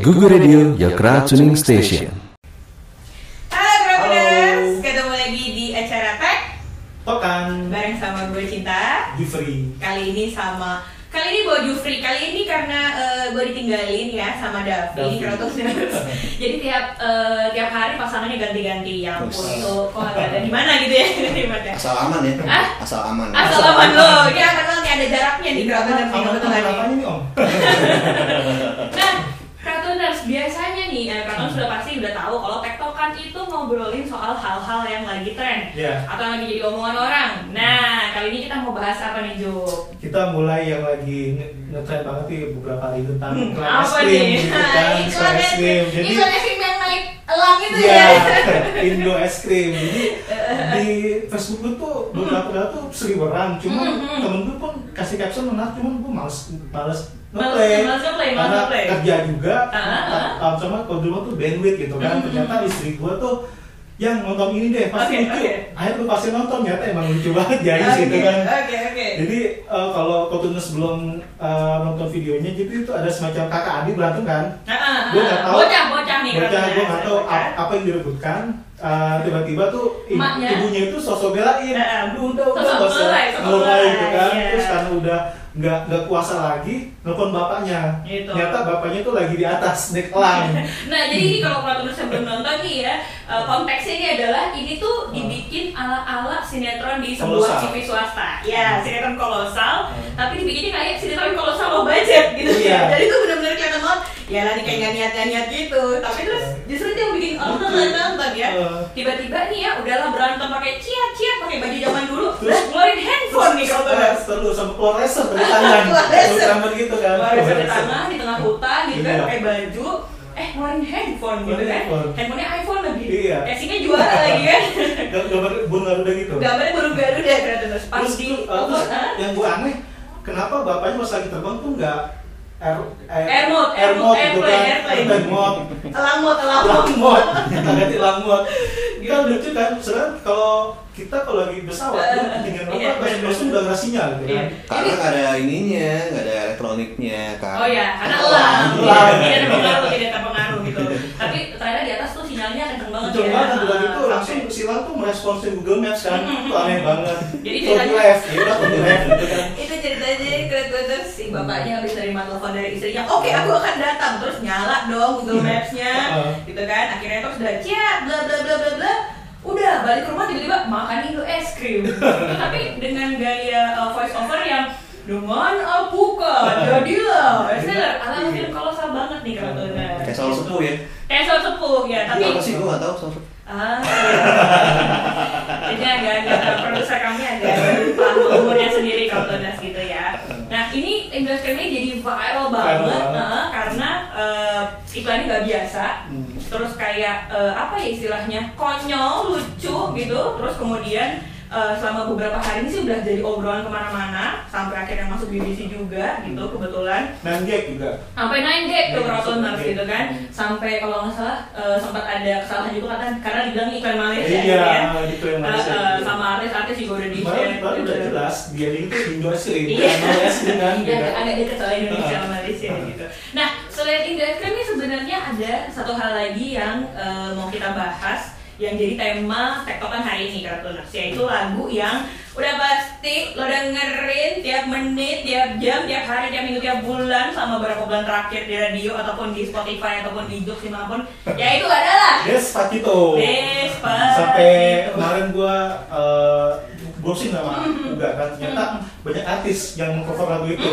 Google Radio, your crowd tuning station. Halo Grabuners, ketemu lagi di acara Tech Tokan bareng sama gue Cinta. Jufri Kali ini sama kali ini bawa Jufri. Kali ini karena eh, gue ditinggalin ya sama Davi. Jadi tiap eh, tiap hari pasangannya ganti-ganti. Ya ampun itu kok agak ada di mana gitu ya? Di mana? Asal aman ya. Hah? Asal aman. Asal aman lo, ya nih ada jaraknya nih Krotoners nih Apa nih om? Nah, Biasanya nih, eh, Cartoon sudah pasti udah tahu kalau tektokan itu ngobrolin soal hal-hal yang lagi tren Ya atau lagi jadi omongan orang. Nah, kali ini kita mau bahas apa nih, Jo? kita mulai yang lagi nge- ngetren banget nih beberapa hari tentang Hmm, iklan es krim gitu kan iklan es krim. jadi iklan es krim yang naik elang itu ya ya. Indo es krim. Jadi di Facebook gue tuh beberapa kali tuh seliweran cuman Hmm, hmm. temen gue pun kasih caption menarik cuman gue males Males- ngeplay males ngeplay, males karena ngeplay. kerja juga um, sama kalau di rumah tuh bandwidth gitu kan Hmm, ternyata istri gue tuh yang nonton ini deh pasti Oke, lucu akhirnya gue pasti nonton ternyata emang lucu banget jadi Oke, gitu kan Oke, oke. jadi eh, kalau Kotunus belum eh, nonton videonya, jadi itu ada semacam kakak adik berantem kan? Gue nggak ah. tahu. Bocah, bocah nih. Bocah, gue nggak tahu bocah. ap- apa yang direbutkan. Eh, Tiba-tiba tuh ibu- Emaknya? ibunya itu sosok belain. Ah, Aduh, udah, udah, Sosok nggak usah mulai, gitu kan. iya. Terus karena udah nggak nggak kuasa lagi, nelfon bapaknya. Gitu. Ternyata bapaknya tuh lagi di atas naik elang. Nah, jadi ini kalau yang belum nonton nih ya, eh, konteksnya ini adalah ini tuh dibikin ala-ala sinetron di sebuah. TV swasta. Ya, sinetron kolosal, Hmm. tapi dibikinnya kayak sinetron kolosal low budget gitu. Iya. Jadi tuh benar-benar banget. Ya lah, ini kayak nggak niat-niat gitu. Tapi terus justru itu yang bikin orang nonton ya. Eh. Tiba-tiba nih ya, udahlah berantem pakai ciat-ciat, pakai baju zaman dulu. Terus? Ngeluarin handphone nih kalau Terus terus sama keluar laser dari tangan. Keluar gitu kan. Keluar laser. tangan di tengah hutan gitu kan Iya. pakai baju eh ngeluarin handphone gitu kan handphone. handphonenya iPhone lagi Iya. casingnya juara lagi kan Gam- Gambar burung garuda gitu. gambarnya baru garuda terus pas di Hah? yang gue aneh kenapa bapaknya pas lagi terbang tuh nggak air Air mode, air air mode, mode gitu kan. mode. Elang mot elang mot lang mode. Kita ganti lang mode. Kan lucu kan sebenarnya kalau kita kalau lagi pesawat tuh ketinggian Iya, berapa bener, langsung bener. udah nggak sinyal gitu Iya. kan. Karena nggak ada ininya, nggak ada elektroniknya kan. Oh ya, karena elang, Elang. tidak terpengaruh, tidak terpengaruh gitu. Tapi ternyata di atas tuh sinyalnya kenceng banget Betul ya. banget udah Ah, gitu langsung silang tuh meresponsin Google Maps kan. Itu aneh banget. Jadi ceritanya- left ya udah left gitu kan. Itu ceritanya keren banget. Si bapaknya habis terima telepon dari istrinya oke aku akan datang. Terus nyala dong Google Maps-nya Heeh. gitu kan. Akhirnya terus udah chat bla bla bla bla bla. Udah balik ke rumah tiba-tiba makan Indo es krim. Tapi dengan gaya uh, voice over yang dengan apuka jadilah bestseller ala film kolosal banget nih kalau Kayak soal sepuh ya. kayak soal sepuh ya tapi Iya apa sih? Gue nggak tahu soal sepuh. Kayak eh, apa ya istilahnya konyol, lucu gitu. Terus kemudian eh, selama beberapa hari ini sih udah jadi obrolan ke mana-mana akhirnya masuk BBC juga gitu kebetulan. Dan Jack juga. Sampai 9 gag Iya, Rotoners masuk gitu kan. Sampai kalau nggak salah eh, sempat ada kesalahan juga karena karena dibilang iklan Malaysia iya gitu ya. yang Eh, Malaysia eh, sama artis-artis juga udah di share baru udah jelas dia itu Indo es krim, Iya. bukan es krim kan, Ya, gitu. agak, agak deket soal Indonesia sama Malaysia gitu. Nah, selain krim ini sebenarnya ada satu hal lagi yang eh, mau kita bahas yang jadi tema tektokan hari ini Kartuners yaitu lagu yang udah pasti lo dengerin tiap menit, tiap jam, tiap hari, tiap minggu, tiap bulan sama beberapa bulan terakhir di radio ataupun di Spotify ataupun di Joox di mana pun yaitu adalah Despacito. Despacito. Sampai kemarin gua uh, browsing sama juga kan ternyata banyak artis yang mengcover lagu itu.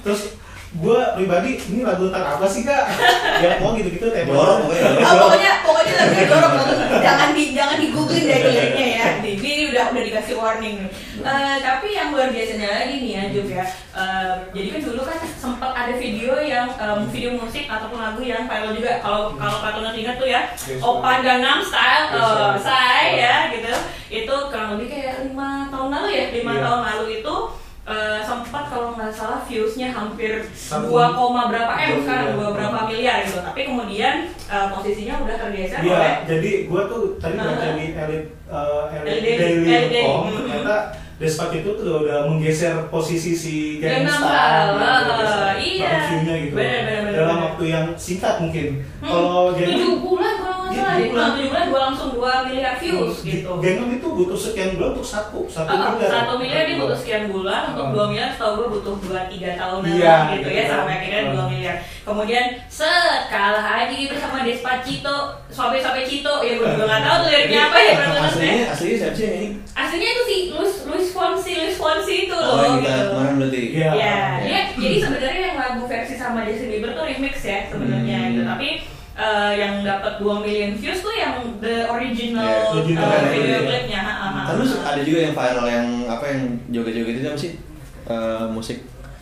Terus gua pribadi ini lagu tentang apa sih kak? Ya mau gitu-gitu tema. Dorong pokoknya. Oh, pokoknya pokoknya lagunya dorong banget. Jangan di jangan di googling deh liriknya ya. Ini, ini udah udah dikasih warning. Eh, tapi yang luar biasanya lagi nih ya Juk ya. Eh, jadi kan dulu kan sempat ada video yang em, video musik ataupun lagu yang viral juga. Kalau kalau kalian ingat tuh ya, Opa Gangnam Style, Yes, eh. Sai ya gitu. Itu kurang lebih kayak lima tahun lalu ya, lima Iya. tahun lalu itu eh, sempat kalau nggak salah viewsnya hampir Satu- 2, koma berapa m iya. dua berapa miliar gitu tapi kemudian eh, posisinya udah tergeser oleh Iya, jadi gua tuh tadi Ah. baca di Elite uh, Elite Daily. Ternyata Despacito tuh udah menggeser posisi si Gangnam Style, ah, iya. gitu. Bener, bener, bener, Dan dalam waktu yang singkat mungkin. Hmm, Kalau tujuh bulan nggak Iya, di bulan. tujuh bulan dua langsung dua miliar views gitu. Genom itu butuh sekian bulan untuk satu satu Oh, miliar. satu miliar dia butuh sekian bulan, untuk Oh. dua miliar setahu gue butuh dua tiga tahunan Iya, gitu ya sampai akhirnya Oh. dua miliar. Kemudian set kalah aja gitu sama Despacito, sampai sampai Cito ya gue juga nggak tahu tuh liriknya apa ya berarti Aslinya, aslinya siapa sih ini? Aslinya itu si Luis Luis Fonsi Luis Fonsi itu Oh, loh kita gitu. kemarin berarti. Iya. Ya, jadi sebenarnya yang lagu versi sama Justin Bieber tuh remix ya sebenarnya Hmm. gitu. Tapi eh, yang dapat 2 million views tuh yang the original, Yeah, original, eh, iya, video klipnya. ha, ha, ha. Kan terus ada juga yang viral yang apa yang joget-joget itu apa sih? Eh, musik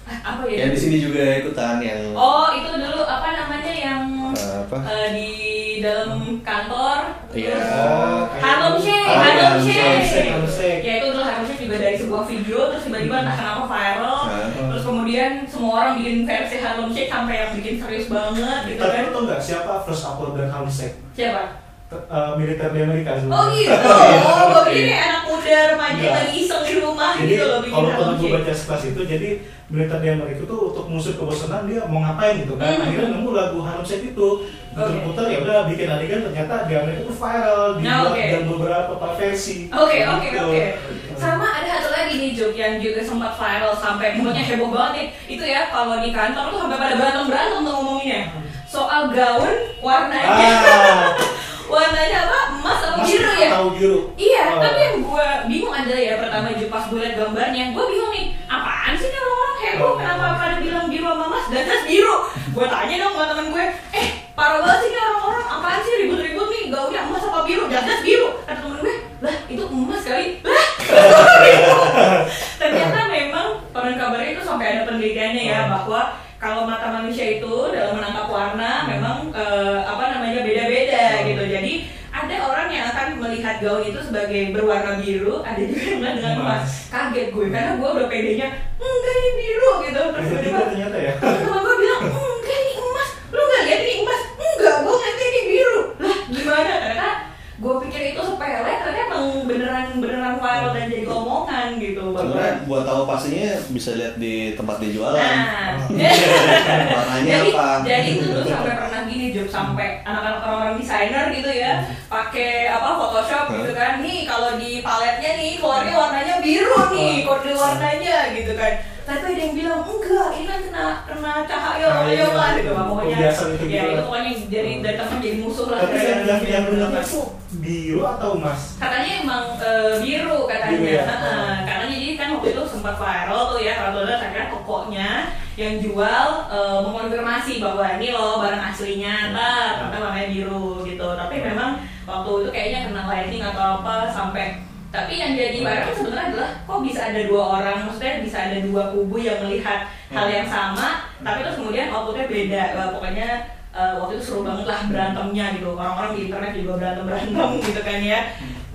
apa ya? yang di sini juga ikutan yang Oh, itu dulu apa namanya yang eh, apa? eh, di dalam kantor. Iya. Oh, Harlem Shake, Harlem Harlem Shake. Harlem Shake. Ya itu dulu Harlem Shake juga dari sebuah video terus tiba-tiba entah kenapa viral. Nah. Kemudian semua orang bikin versi Harlem Shake sampai yang bikin serius banget gitu Tapi kan. lu tau nggak siapa first upload dan Harlem Shake? Siapa? Eh, militer di Amerika Oh sebenarnya. gitu. Oh, gue pikir kayak anak muda remaja Iya. lagi iseng di rumah Jadi gitu loh bikin kalau pernah gue baca sekelas itu, jadi militer di Amerika itu untuk musuh kebosanan dia mau ngapain gitu kan? Hmm. Akhirnya nemu lagu Harlem Shake itu, putar-putar ya udah bikin adegan ternyata di Amerika itu viral, dibuat Nah, oke. dan beberapa versi. Oke oke Gitu. oke. Sama ada satu lagi nih joke yang juga sempat viral sampai pokoknya heboh banget nih. Itu ya kalau di kantor tuh sampai pada berantem berantem tuh ngomonginnya. Soal gaun warnanya, Ah, warnanya apa? Emas atau Mas biru ya? tahu biru. Iya, Oh. tapi yang gue bingung adalah ya pertama pas gue liat gambarnya, gue bingung nih, apaan sih nih orang-orang heboh, Oh. kenapa pada bilang biru sama emas dan jas biru? Gue tanya dong sama temen gue, eh parah banget sih nih orang-orang, apaan sih ribut-ribut nih, gaunnya emas apa biru, jas biru? Kata temen gue, lah itu emas kali, lah Ternyata memang konon kabarnya itu sampai ada penelitiannya ya Oh. bahwa kalau mata manusia itu dalam menangkap warna memang eh, apa namanya beda-beda Oh. gitu. Jadi ada orang yang akan melihat gaun itu sebagai berwarna biru, ada juga yang dengan emas. Emas. Kaget gue karena gue udah pedenya enggak ini biru gitu. Terus Tiba-tiba tiba-tiba ternyata ya. terus teman gue bilang enggak ini emas. Lu nggak lihat ini emas? Enggak, gue ngeliat ini biru. Lah gimana? Ternyata gue pikir itu sepele, ternyata emang beneran beneran viral dan jadi omongan gitu. Sebenarnya buat tahu pastinya bisa lihat di tempat dia jualan. Nah, Warnanya jadi, apa? jadi itu dulu sampai pernah gini Job sampai anak-anak orang-orang desainer gitu ya pakai apa Photoshop gitu kan nih kalau di paletnya nih keluarnya warnanya biru nih kode warnanya gitu kan tapi ada yang bilang enggak ini kan kena kena cahaya Cahaya, cahaya lah gitu lah pokoknya kebiasaan itu ya gitu. itu pokoknya jadi dari teman jadi musuh lah Tapi yang yang yang Gitu. biru atau emas? katanya emang eh, biru katanya Biru ya? Waktu itu sempat viral tuh ya lihat akhirnya tokonya yang jual eh, mengonfirmasi bahwa ini loh barang aslinya ntar ternyata namanya biru gitu. Tapi memang waktu itu kayaknya kena lighting atau apa sampai tapi yang jadi viral sebenarnya adalah kok bisa ada dua orang maksudnya bisa ada dua kubu yang melihat hal yang sama tapi terus kemudian outputnya beda. Wah, pokoknya eh, waktu itu seru banget lah berantemnya gitu. Orang-orang di internet juga berantem berantem gitu kan ya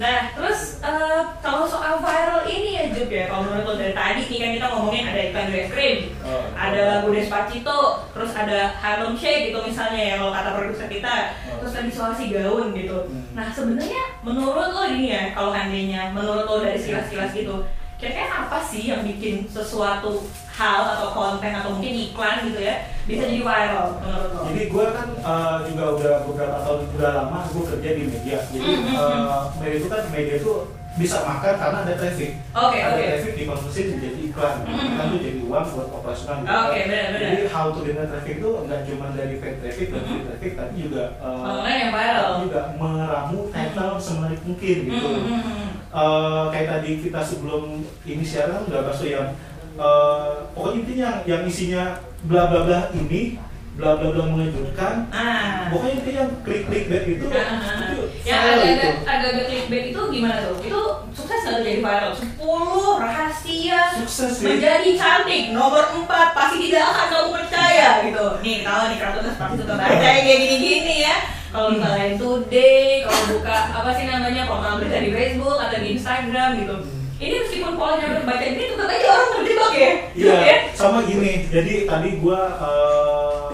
nah terus eh, kalau soal viral ini ya Jup ya kalau menurut lo dari tadi nih kan kita ngomongin ada iklan Grace Cream Oh. ada lagu Despacito terus ada Harlem Shake gitu misalnya ya kalau kata produser kita Oh. terus tadi soal si gaun gitu Hmm. nah sebenarnya menurut lo ini ya kalau seandainya menurut lo dari sekilas-sekilas gitu kira-kira apa sih yang bikin sesuatu hal atau konten atau mungkin iklan gitu ya bisa jadi viral menurut lo? Jadi gue kan eh, juga udah beberapa tahun udah lama gue kerja di media. Jadi Hmm, hmm, eh, media itu kan media itu bisa makan karena ada traffic. Oke ada oke. traffic dikonversi menjadi iklan. Hmm. Iklan itu jadi uang buat operasional. gitu. Oke, benar-benar. Jadi how to generate traffic itu nggak cuma dari paid traffic dan free traffic, tapi juga Konten yang viral. juga meramu title semenarik mungkin gitu. Hmm, hmm, Eh, kayak tadi kita sebelum ini siaran udah bahas yang eh, pokoknya intinya yang, isinya bla bla bla ini bla bla bla mengejutkan Ah. pokoknya intinya yang klik klik back itu Ah, itu yang viral agak-agak itu. agak-agak clickbait itu gimana tuh? Itu sukses nggak jadi viral? 10 rahasia Sukses sih. menjadi cantik nomor 4 pasti tidak akan kamu percaya gitu. Nih tahu nih kartunis pasti suka baca yang kayak gini-gini ya. Kalau misalnya today, kalau buka apa sih namanya portal berita di Facebook atau di Instagram gitu. Ini meskipun polanya udah baca ini tetap aja orang terjebak ya. Iya, Ya? sama gini. Jadi tadi gua eh,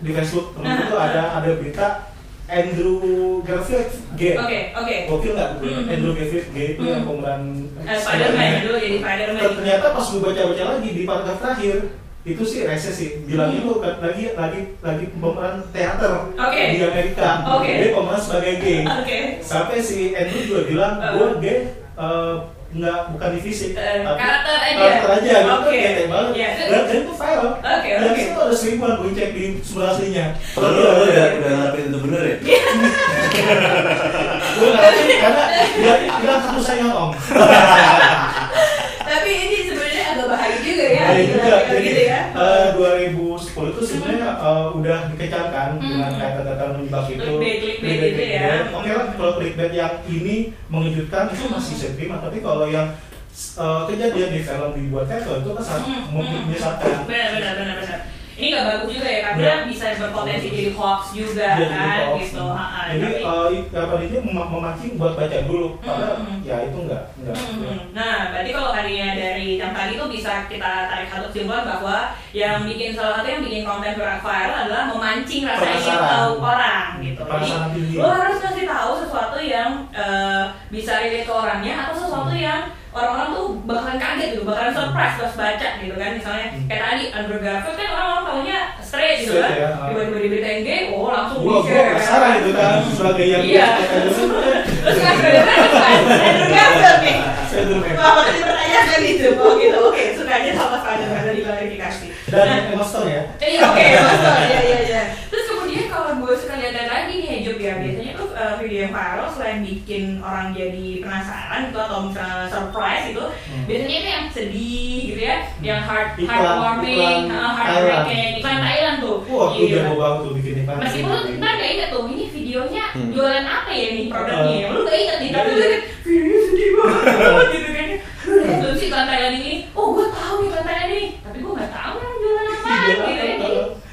di Facebook temen Nah, tuh ada ada berita Andrew Garfield G. Oke, oke. Gokil nggak? Hmm. Andrew Garfield G itu Hmm. yang pemeran Eh, Spider-Man dulu jadi Spider-Man. Ternyata pas gue baca-baca lagi di paragraf terakhir itu sih rese sih bilangnya tuh kan lagi lagi lagi pemeran teater Oke. di Amerika Oke. dia pemeran sebagai gay Oke. sampai si Andrew juga bilang Uh. gue gay eh, nggak bukan di fisik Eh, tapi karakter aja. karakter aja gitu Oke. bete banget Iya. dan, dan itu viral Oke, dan oke. itu ada seribuan gue cek di sumber aslinya Kalau lu udah udah ngarepin itu bener ya? gue nggak ngerti karena dia bilang satu sayang om Tapi ini sebenarnya agak bahaya juga ya. Gitu, juga, gitu jadi ya. eh, 2010 itu sebenarnya eh, udah dikecamkan dengan Hmm. kata-kata menjebak itu. Clickbait, clickbait Clickbait, gitu ya. clickbait. Oke lah, kalau clickbait yang ini mengejutkan itu masih bisa diterima, tapi kalau yang eh, kejadian di film dibuat teater itu kan sangat Hmm, mem- hmm. menyesatkan. Benar, benar, benar, benar. Ini nggak bagus juga ya karena Iya. bisa berpotensi jadi hoax juga jadi kan hoax. gitu. Ha, Jadi i- apa mem- memancing buat baca dulu, padahal Hmm. ya itu enggak, enggak. Hmm, Nah, berarti kalau harinya dari yang tadi itu bisa kita tarik satu kesimpulan bahwa yang bikin salah satu yang bikin konten viral adalah memancing rasa ingin tahu orang gitu. Jadi tinggi. lo harus kasih tahu sesuatu yang eh, bisa relate ke orangnya atau sesuatu Hmm. yang orang-orang tuh bakalan kaget gitu, bakalan surprise pas baca gitu kan. Misalnya Hmm. kayak tadi Andrew Garfield kan orang-orang taunya straight gitu kan. ya, ah. Tiba-tiba diberitain gay, oh langsung Gua gua di-share. penasaran itu kan sebagai yang Iya. Terus kan Andrew Garfield nih. Wah, makanya dipertanyakan itu. Oh gitu, oke. Sukanya sama Spider karena diklarifikasi. dan Emma Stone ya. Iya, oke, maksud. Iya, iya, iya. Terus kemudian kalau gue suka lihat lagi nih Hijab ya, biasanya tuh uh, video yang viral selain bikin orang jadi penasaran gitu atau misalnya surprise gitu, biasanya itu yang sedih gitu ya, yang heart Iklan- heartwarming, iklan uh, heartbreaking, iklan Thailand tuh. Wah, aku Iya. jago banget tuh bikin iklan. Meskipun lu ntar gak inget tuh, ini videonya Hmm. jualan apa ya nih produknya Uh. Lu gak inget nih, tapi Iya, lu iya. videonya sedih banget gitu kan Lu liat tuh si iklan Thailand ini, oh gue tahu nih iklan Thailand ini Tapi gue gak tahu kan jualan apa gitu ya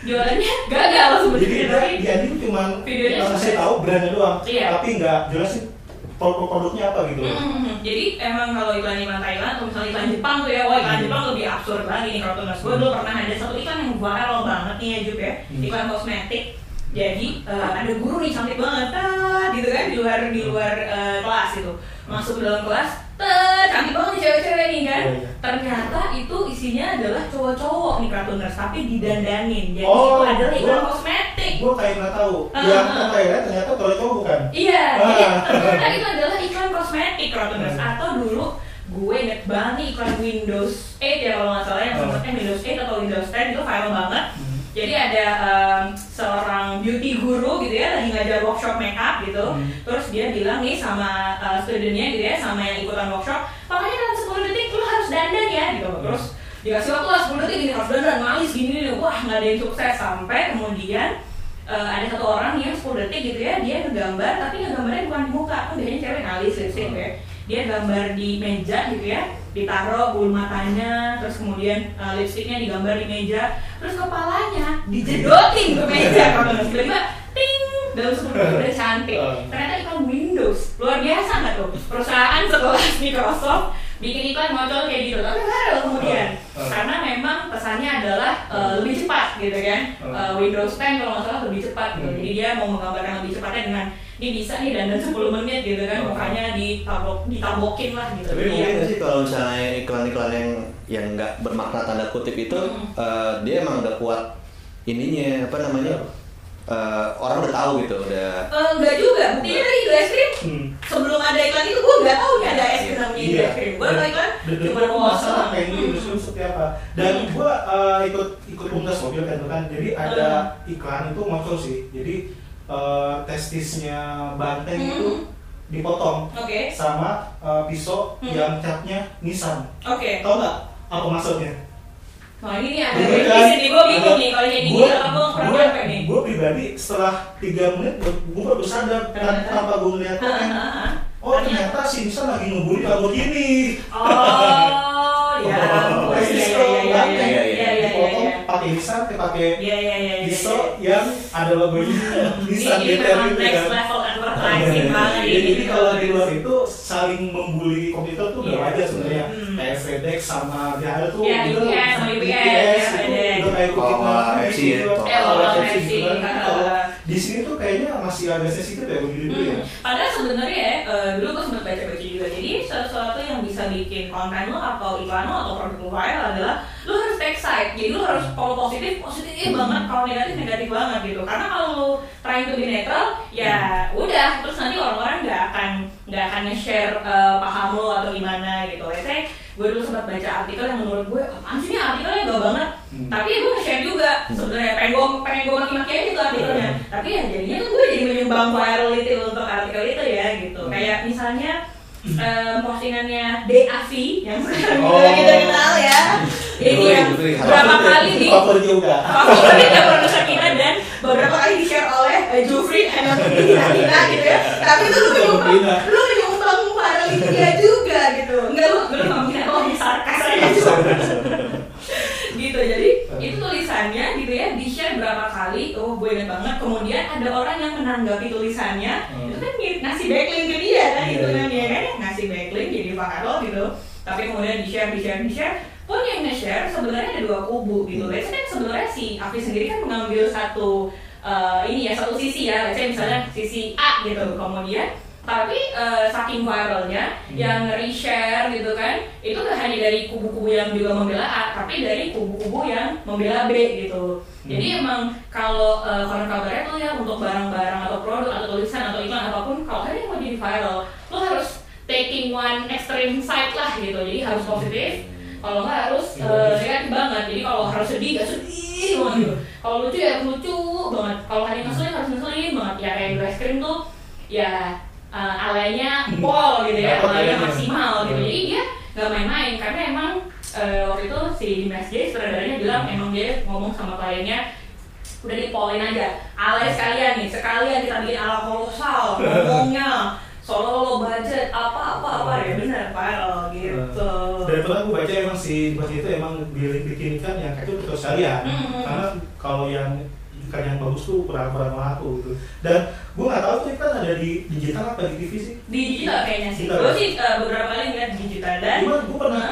jualannya gagal Jadi sebenarnya dia tapi dia ini cuma Videonya kasih tahu brandnya doang, Iya. tapi nggak jelasin produk produknya apa gitu. Hmm, jadi emang kalau iklan iklan Thailand atau misalnya iklan Jepang tuh ya, wah iklan Hmm. Jepang lebih absurd lagi nih kalau tunas gue dulu pernah ada satu iklan yang viral banget nih ya Jup ya, Hmm. iklan kosmetik. Jadi eh, ada guru nih cantik banget, tat, gitu kan di luar di luar eh, kelas itu, masuk ke dalam kelas, tat, cantik banget nih cewek-cewek nih kan. Iya, iya. Ternyata itu isinya adalah cowok-cowok nih kartuners, tapi didandanin. Jadi Oh, itu adalah iklan gua- kosmetik. Gue kayak nggak tahu. Ah, yang ah. Thailand ternyata kalau cowok bukan. Iya, Ah. jadi ternyata itu adalah iklan kosmetik Rotuners Hmm. atau dulu gue inget banget nih iklan Windows 8 ya kalau nggak salah yang sebenarnya Windows 8 atau Windows 10 itu viral banget. Hmm. Jadi ada em, seorang beauty guru gitu ya lagi ngajar workshop makeup gitu. Hmm. Terus dia bilang nih sama uh, studentnya gitu ya sama yang ikutan workshop, pokoknya dalam 10 detik lu harus dandan ya gitu. Terus dikasih waktu lah 10 detik gini harus dandan, malis gini nih. Wah nggak ada yang sukses sampai kemudian uh, ada satu orang yang 10 detik gitu ya dia ngegambar tapi ngegambarnya bukan di muka kan biasanya cewek ngalis lipstick ya dia gambar di meja gitu ya. Ditaruh bulu matanya terus kemudian uh, lipstiknya digambar di meja. Terus kepalanya dijedotin ke meja. Kalau nggak tiba-tiba ting dalam sepuluh udah cantik. Uh. ternyata iklan Windows. Luar biasa nggak tuh? Perusahaan sekelas Microsoft bikin iklan ngocol kayak gitu tapi viral kemudian Uh. Uh. karena memang pesannya adalah uh, lebih cepat gitu kan Uh. Uh, Windows 10 kalau nggak salah lebih cepat gitu Hmm. jadi dia mau menggambarkan lebih cepatnya dengan ini bisa nih dandan 10 menit gitu kan Uh. mukanya ditabok ditabokin lah gitu Tapi Iya. mungkin nggak sih kalau misalnya iklan-iklan yang yang nggak bermakna tanda kutip itu Hmm. eh, dia emang udah kuat ininya apa namanya eh, orang udah tahu gitu udah Eh, enggak juga, buktinya tadi itu es krim Hmm. Sebelum ada iklan itu gue nggak tahu nih ada es krim namanya Iya. es krim Gue tau iklan cuma gue masalah kosong kayak gini dulu seperti apa. Dan gue uh, ikut ikut umdas mobil kan kan. Jadi ada iklan itu muncul sih. Jadi uh, testisnya banteng Hmm. itu dipotong Oke, sama uh, pisau Hmm. yang catnya Nissan. oke Tahu nggak apa maksudnya? Nah ini nih ada kan? sini, gue bingung nih kalau kayak gini apa gue nih Gua pribadi setelah 3 menit gue baru sadar tanpa gue ngeliat. Oh ternyata si Nissan lagi ngebully Lamborghini. Oh, ya Iya, iya, iya, banteng iya, iya, iya, iya, dipotong iya. pakai Nissan, pakai Iya, iya, iya, iya, iya. yang ada logonya Nissan GTR gitu kan. Banget Jadi, kalau di luar itu saling membuli komputer tuh udah Iya. wajar sebenarnya. Hmm. Kayak FedEx sama dia ada tuh Iya, gitu. UPS sama UPS, UPS ya, itu kayak Pepsi gitu. ya, Pepsi, gitu kan. di sini tuh kayaknya masih agak sensitif ya begini dulu ya. Hmm. Padahal sebenarnya ya, eh, dulu gue sempat baca-baca juga. Jadi sesuatu yang bisa bikin konten lo atau iklan lo atau produk lo viral adalah lo side. Jadi lu harus kalau positif positif banget. Kalau negatif negatif banget gitu. Karena kalau lu trying to be netral ya udah. Terus nanti orang-orang nggak akan nggak akan nge-share eh, paham lo atau gimana gitu. Ya saya gue dulu sempat baca artikel yang menurut gue apaan sih ini artikelnya? Gak banget. Hmm. tapi gue nge-share juga. Sebenarnya pengen gue pengen gue maki-maki aja tuh artikelnya. Hmm. tapi ya jadinya tuh gue jadi menyumbang virality untuk artikel itu ya gitu. Hmm. kayak misalnya eh, postingannya DAV yang sekarang Oh. kita kenal ya ini Jufri, yang Jufri. berapa kali di Favorit juga. favorit ya produser kita dan beberapa kali di share oleh eh, Jufri and Tina Tina gitu ya. Tapi itu lu menyumbang lu menyumbang virality dia juga gitu. Enggak lu lu nggak mungkin kalau sarkas aja. Gitu jadi itu tulisannya gitu ya di share berapa kali. Oh gue inget banget. Kemudian ada orang yang menanggapi tulisannya. Hmm. itu kan ngi- ngasih backlink ke dia kan Iya, gitu iya. kan dia kan ngasih backlink jadi viral gitu. Tapi kemudian di share di share di share nge-share sebenarnya ada dua kubu gitu. Hmm. Say kan sebenarnya si Afi sendiri kan mengambil satu eh, ini ya satu sisi ya. Say misalnya sisi A gitu kemudian. Tapi eh, saking viralnya Hmm. yang reshare gitu kan itu gak hanya dari kubu-kubu yang juga membela A tapi dari kubu-kubu yang membela B gitu. Jadi emang kalau eh, konon kabarnya tuh ya untuk barang-barang atau produk atau tulisan atau iklan apa pun kalau kalian mau jadi viral lo harus taking one extreme side lah gitu. Jadi harus positif kalau nggak harus eh, negatif banget. Jadi kalau harus sedih gak sedih banget. Gitu kalau lucu ya lucu banget. Kalau hanya ngeselin harus ngeselin banget. Ya kayak ice cream tuh ya eh, alanya pol gitu ya. Alanya alanya. maksimal gitu. Jadi dia nggak main-main. Karena emang eh, waktu itu si Dimas J sutradaranya bilang emang dia ngomong sama kliennya udah dipolin aja. Alay sekalian nih sekalian kita bikin ala kolosal ngomongnya soalnya lo budget apa apa apa ya bener viral gitu Dan pernah gue baca emang si Dimas itu emang dibikinkan yang kayak itu betul sekalian. Hmm. Karena kalau yang ikan yang bagus tuh kurang kurang laku gitu. Dan gue nggak tahu tuh ikan ada di digital apa di TV sih. di digital kayaknya sih gue sih eh, beberapa kali ngeliat digital dan Cuma gue pernah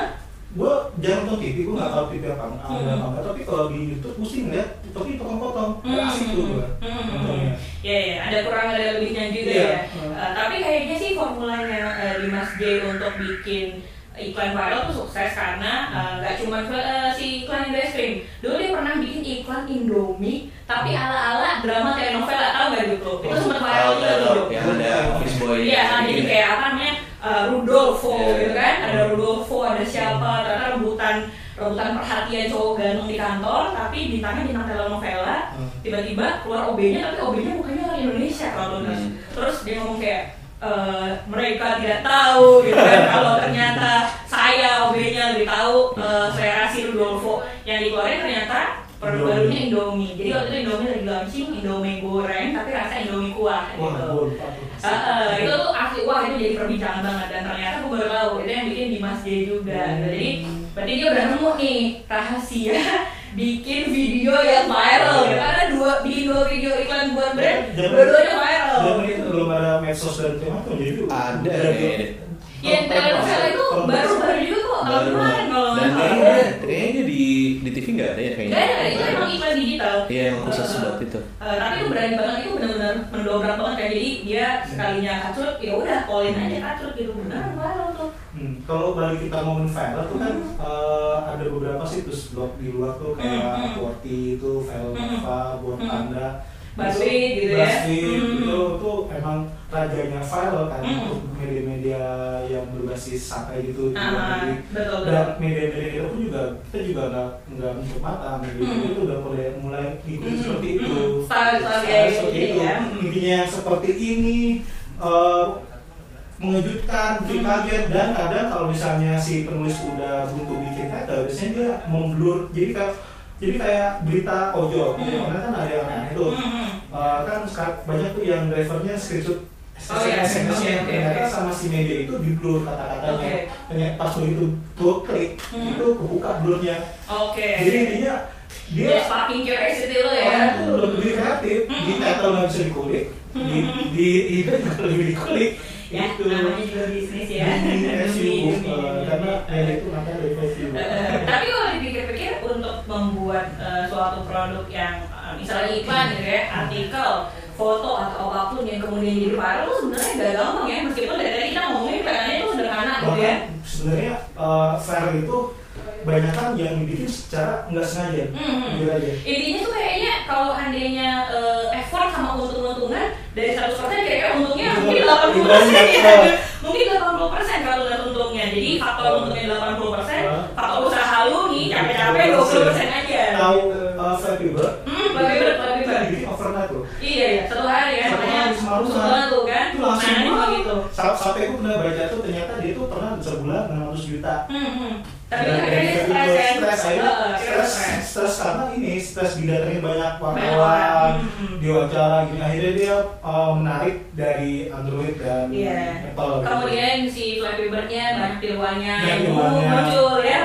gue jarang nonton TV, gue nggak tahu TV apa ada Hmm. apa enggak. Tapi kalau di YouTube gue sih ngeliat tapi potong-potong, Hmm. asik tuh gue. Hmm. Ya, ya, ada kurang ada lebihnya juga Iya. ya. Hmm. Eh, tapi kayaknya sih formulanya eh, Dimas J untuk bikin iklan viral tuh sukses karena eh, nggak cuma eh, si iklan es krim. Dulu dia pernah bikin iklan Indomie tapi ala-ala drama telenovela tahu nggak gitu? Itu sempat viral juga tuh. yang ada office boy Iya, yang jadi ya. kayak apa namanya uh, Rudolfo Iya. gitu kan, ada Rudolfo, ada siapa, ternyata rebutan rebutan perhatian cowok ganteng di kantor, tapi bintangnya bintang telenovela, Hmm. tiba-tiba keluar OB-nya, tapi OB-nya mukanya orang Indonesia kalau Hmm. terus dia ngomong kayak "Eh, mereka tidak tahu gitu kan? Kalau ternyata saya OB-nya lebih tahu eh, saya kasih Rudolfo. Yang dikeluarin ternyata produk Indomie. barunya Indomie. Jadi waktu itu Indomie lagi launching Indomie goreng tapi rasa Indomie kuah Wah, gitu Ah, ah, itu tuh asli wah itu jadi perbincangan banget. Dan ternyata gue baru tahu itu yang bikin Dimas J juga. Hmm. jadi berarti dia udah nemu nih rahasia bikin video yang viral gitu. karena dua bikin dua video iklan buat brand Zaman- dua-duanya viral. Zaman itu belum ada medsos dan macam jadi Ada udah- kayaknya. yang telenovela itu Kalau- baru-baru juga kok Baru kemarin kalau dan nggak salah kayaknya kayaknya di di TV nggak ada ya kayaknya. Gak ada, itu emang iklan digital Iya yang khusus Eh, buat itu. eh, tapi itu berani banget, itu benar-benar mendobrak banget kan Jadi dia sekalinya kacrut, ya udah polin aja kacrut gitu Benar, viral tuh Hmm, kalau balik kita ngomongin viral tuh kan eh, ada beberapa situs blog di luar tuh Hmm, kayak hmm. Forti itu, Velnova, Buat Hmm. Buzzfeed gitu ya. Buzzfeed Hmm. itu tuh emang rajanya viral kan Hmm. untuk media-media yang berbasis sakai gitu. di luar negeri. betul Dan media-media itu pun juga kita juga nggak nggak menutup mata, media Hmm. itu udah mulai mulai ngikutin Hmm, seperti itu. Style-style Style kayak seperti gitu itu. ya. Intinya seperti ini eh, mengejutkan, bikin kaget dan kadang kalau misalnya si penulis udah buntu bikin kata, biasanya dia memblur. Jadi kayak jadi kayak berita ojol, Hmm. karena kan ada yang aneh tuh. Hmm, Eh, kan banyak tuh yang drivernya screenshot Oh, iya. SMS-nya ternyata sama si media itu di blur kata-katanya. Ternyata pas begitu tuh klik Hmm. itu kebuka blurnya. Oke Jadi intinya dia Dia sparking curiosity lo orang ya itu lebih kreatif di title nggak bisa dikulik di di ide juga lebih dikulik Ya, gitu namanya juga bisnis ya eh, demi. karena media itu SEO Eh, tapi kalau dipikir-pikir membuat eh, suatu produk yang eh, misalnya iklan gitu ya, artikel, foto atau apa pun yang kemudian jadi viral itu sebenarnya gak gampang ya meskipun dari tadi kita ngomongin kayaknya itu sederhana gitu ya. sebenarnya eh, fair itu banyak kan yang dibikin secara nggak sengaja Hmm. aja intinya tuh kayaknya kalau andainya eh, effort sama untung-untungan dari 100% kira-kira untungnya Itu mungkin lebih 80% banyak, ya. mungkin 80% kalau lihat untungnya jadi faktor Oh. untungnya capek-capek 20% aja tahu uh, Flappy Bird hmm dibikin overnight loh iya iya satu hari makanya hari semalam kan. tuh kan itu langsung nah, gitu Sa- sampai gue pernah baca tuh ternyata dia tuh pernah sebulan 600 juta hmm, hmm. tapi akhirnya stres stres stres stres karena ini stres banyak wartawan Hmm. diwawancara gini akhirnya dia uh, menarik dari Android dan Iya. Apple gitu. Kemudian si Flappy Bird-nya banyak tiruannya. muncul ya.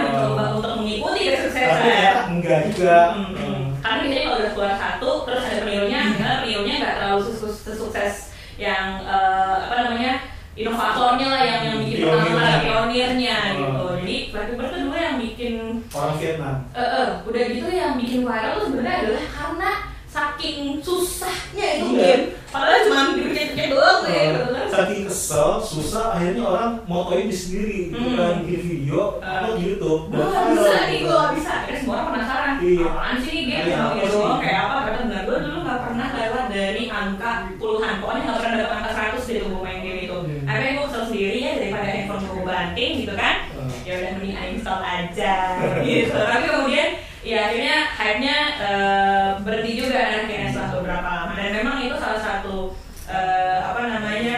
Ternyata enggak juga Hmm, hmm. Hmm. Karena biasanya kalau udah keluar satu terus ada pionirnya, karena pionirnya nggak terlalu sukses, yang eh, apa namanya inovatornya lah yang yang bikin Pionirnya. pertama pionirnya Oh. gitu. Jadi Flappy Bird itu dulu yang bikin orang Vietnam eh eh, udah gitu yang bikin viral tuh sebenarnya adalah karena saking susahnya itu Iya. game. Padahal cuma dibikin doang ya. Gitu kan. saking kesel, susah, akhirnya orang motoin di sendiri, gitu Hmm. kan, bikin video, upload di YouTube, viral, bisa nih, gitu. gue gak bisa Akhirnya semua orang penasaran Iya. Apaan sih nih game, Iya, cuma apa gitu doang, kayak apa Kata benar, gue dulu gak pernah lewat dari angka puluhan Pokoknya gak pernah dapat angka 100 gitu gue main game itu Hmm. Akhirnya gue kesel sendiri ya, daripada handphone gue banting gitu kan Hmm. Ya udah mending uninstall aja gitu Tapi kemudian ya akhirnya hype-nya eh, berhenti juga kan akhirnya setelah beberapa lama Dan memang itu salah satu eh, apa namanya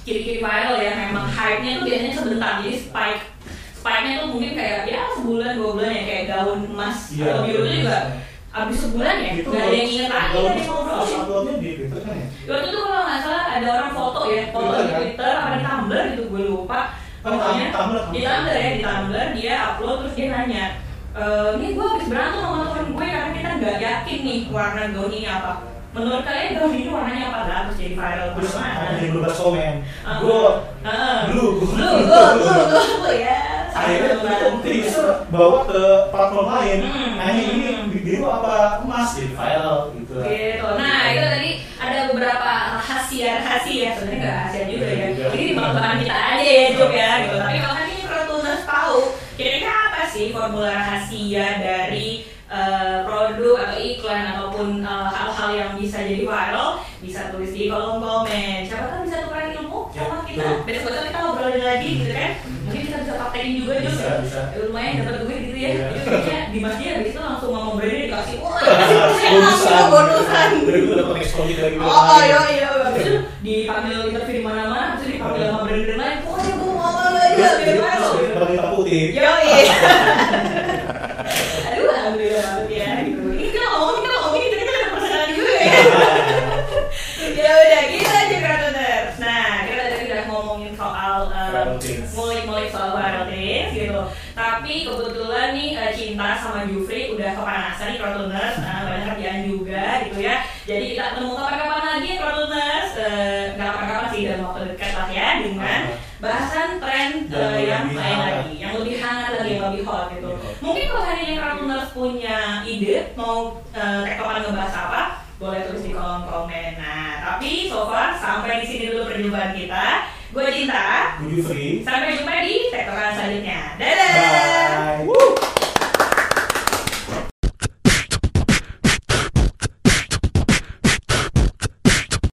ciri-ciri viral ya memang hype-nya tuh biasanya sebentar jadi spike spike-nya tuh mungkin kayak ya sebulan dua bulan ya kayak gaun emas Iya. atau biru itu juga abis sebulan ya Itu ada yang inget lagi ada yang di Twitter kan ya? waktu itu kalau nggak salah ada orang foto ya foto di kan? Twitter apa di Tumblr gitu gue lupa Oh, pokoknya di. Tumblr ya di Tumblr dia upload terus dia nanya e, ini gue habis berantem sama temen gue karena kita nggak yakin nih warna gaun ini apa. Menurut kalian gaun ini warnanya apa? Lah terus jadi viral. Terus ada yang berubah komen, Ah, gue blue, lu lu lu lu lu ya. Akhirnya bisa bawa ke platform lain, Hmm. nanya ini biru apa emas, jadi viral gitu. gitu. Nah itu tadi ada beberapa rahasia rahasia sebenarnya nggak rahasia juga ya. Iya. ini di belakang kita aja ya Job ya gitu. Tapi kalau hari ini Protuners tahu sih formula rahasia dari eh, produk atau iklan ataupun eh, hal-hal yang bisa jadi viral bisa tulis di kolom komen. Siapa tahu bisa tukeran ilmu Ya, sama kita. besok besok kita ngobrolin lagi gitu kan? Mungkin kita bisa praktekin juga Bisa, ya bisa. Ya, lumayan dapat duit gitu ya. Iya. itu kayaknya di masjid habis itu langsung ngomong brandnya dikasih wah bonusan, bonusan. Dari gue dapat dari video Oh iya iya, habis itu dipanggil interview di mana-mana, habis itu dipanggil sama brand-brand lain. Oh ya Terus biar terus viral. seperti hitam putih. Yo iya. Aduh alhamdulillah banget ya gitu. Ini kita ngomong kita ngomong kita kita ada persenan juga ya. ya udah kita aja Kratoners. Nah kita tadi udah ngomongin soal eh, things. ngulik-ngulik soal viral things gitu. Tapi kebetulan nih eh, Cinta sama Jufri udah kepanasan nih Kratoners, nah, banyak kerjaan juga gitu ya. Jadi kita ketemu kapan-kapan lagi Kratoners, eh, nggak kapan-kapan sih dalam waktu dekat lah ya dengan bahasan tren Yang eh, yang lebih lain hangat. lagi, yang lebih hangat lagi, yang lebih hot gitu. Iya. Mungkin kalau hari ini Kratoners punya ide mau tektokan ngebahas apa, boleh tulis di kolom komen. Nah, tapi so far sampai di sini dulu perjumpaan kita. Gue Cinta. Gue. Sampai jumpa di tektokan selanjutnya. Dadah!